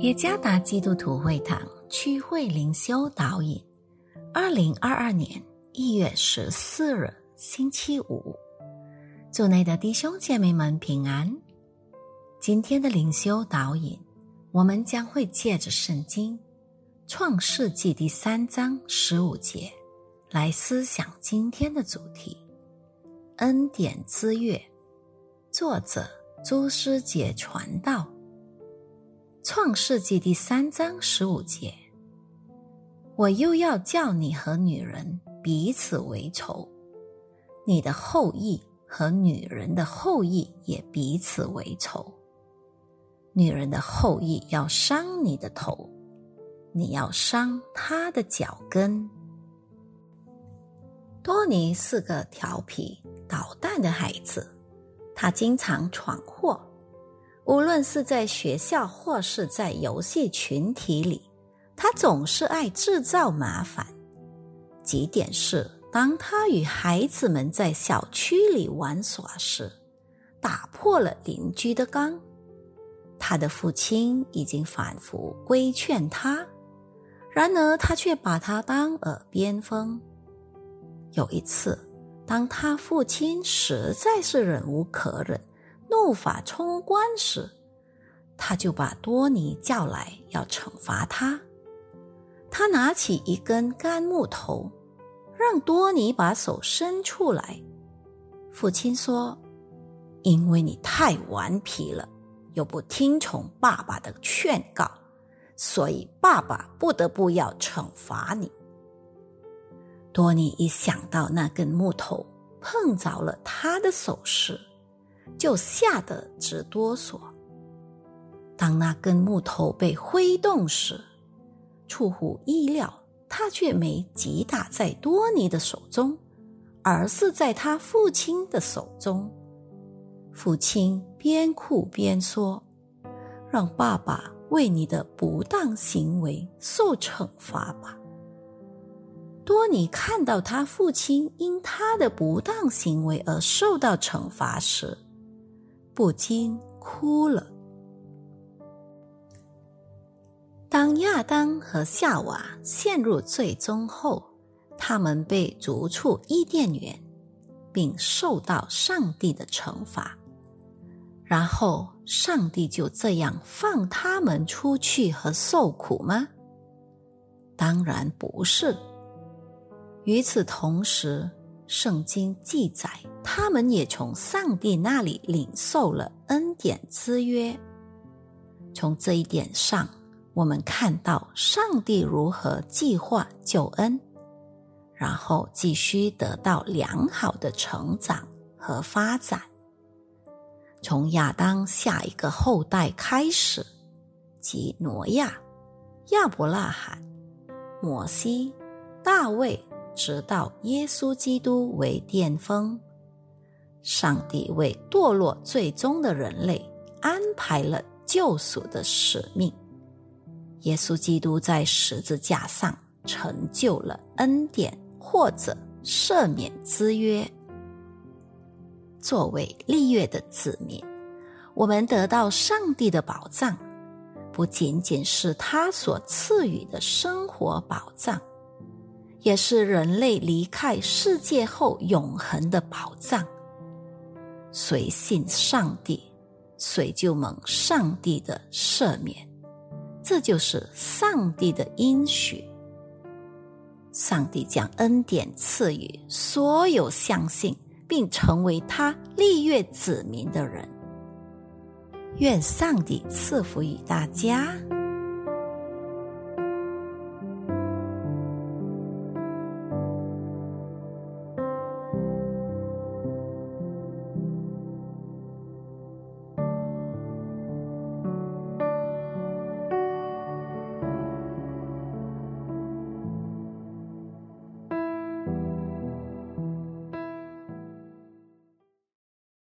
耶加达基督徒会堂区会灵修导引，二零二二年一月十四日星期五，祝内的弟兄姐妹们平安。今天的灵修导引，我们将会借着圣经创世纪第三章十五节来思想今天的主题：恩典之月。作者朱师姐传道。创世纪第三章十五节，我又要叫你和女人彼此为仇，你的后裔和女人的后裔也彼此为仇。女人的后裔要伤你的头，你要伤她的脚跟。多尼是个调皮捣蛋的孩子，他经常闯祸。无论是在学校或是在游戏群体里，他总是爱制造麻烦。几点是，当他与孩子们在小区里玩耍时，打破了邻居的缸。他的父亲已经反复规劝他，然而他却把他当耳边风。有一次，当他父亲实在是忍无可忍。怒发冲冠时，他就把多尼叫来，要惩罚他。他拿起一根干木头，让多尼把手伸出来。父亲说：“因为你太顽皮了，又不听从爸爸的劝告，所以爸爸不得不要惩罚你。”多尼一想到那根木头碰着了他的手时，就吓得直哆嗦。当那根木头被挥动时，出乎意料，他却没击打在多尼的手中，而是在他父亲的手中。父亲边哭边说：“让爸爸为你的不当行为受惩罚吧。”多尼看到他父亲因他的不当行为而受到惩罚时，不禁哭了。当亚当和夏娃陷入最终后，他们被逐出伊甸园，并受到上帝的惩罚。然后，上帝就这样放他们出去和受苦吗？当然不是。与此同时，圣经记载，他们也从上帝那里领受了恩典之约。从这一点上，我们看到上帝如何计划救恩，然后继续得到良好的成长和发展。从亚当下一个后代开始，即挪亚、亚伯拉罕、摩西、大卫。直到耶稣基督为巅峰，上帝为堕落最终的人类安排了救赎的使命。耶稣基督在十字架上成就了恩典或者赦免之约。作为立约的子民，我们得到上帝的保障，不仅仅是他所赐予的生活保障。也是人类离开世界后永恒的宝藏。谁信上帝，谁就蒙上帝的赦免，这就是上帝的应许。上帝将恩典赐予所有相信并成为他立约子民的人。愿上帝赐福于大家。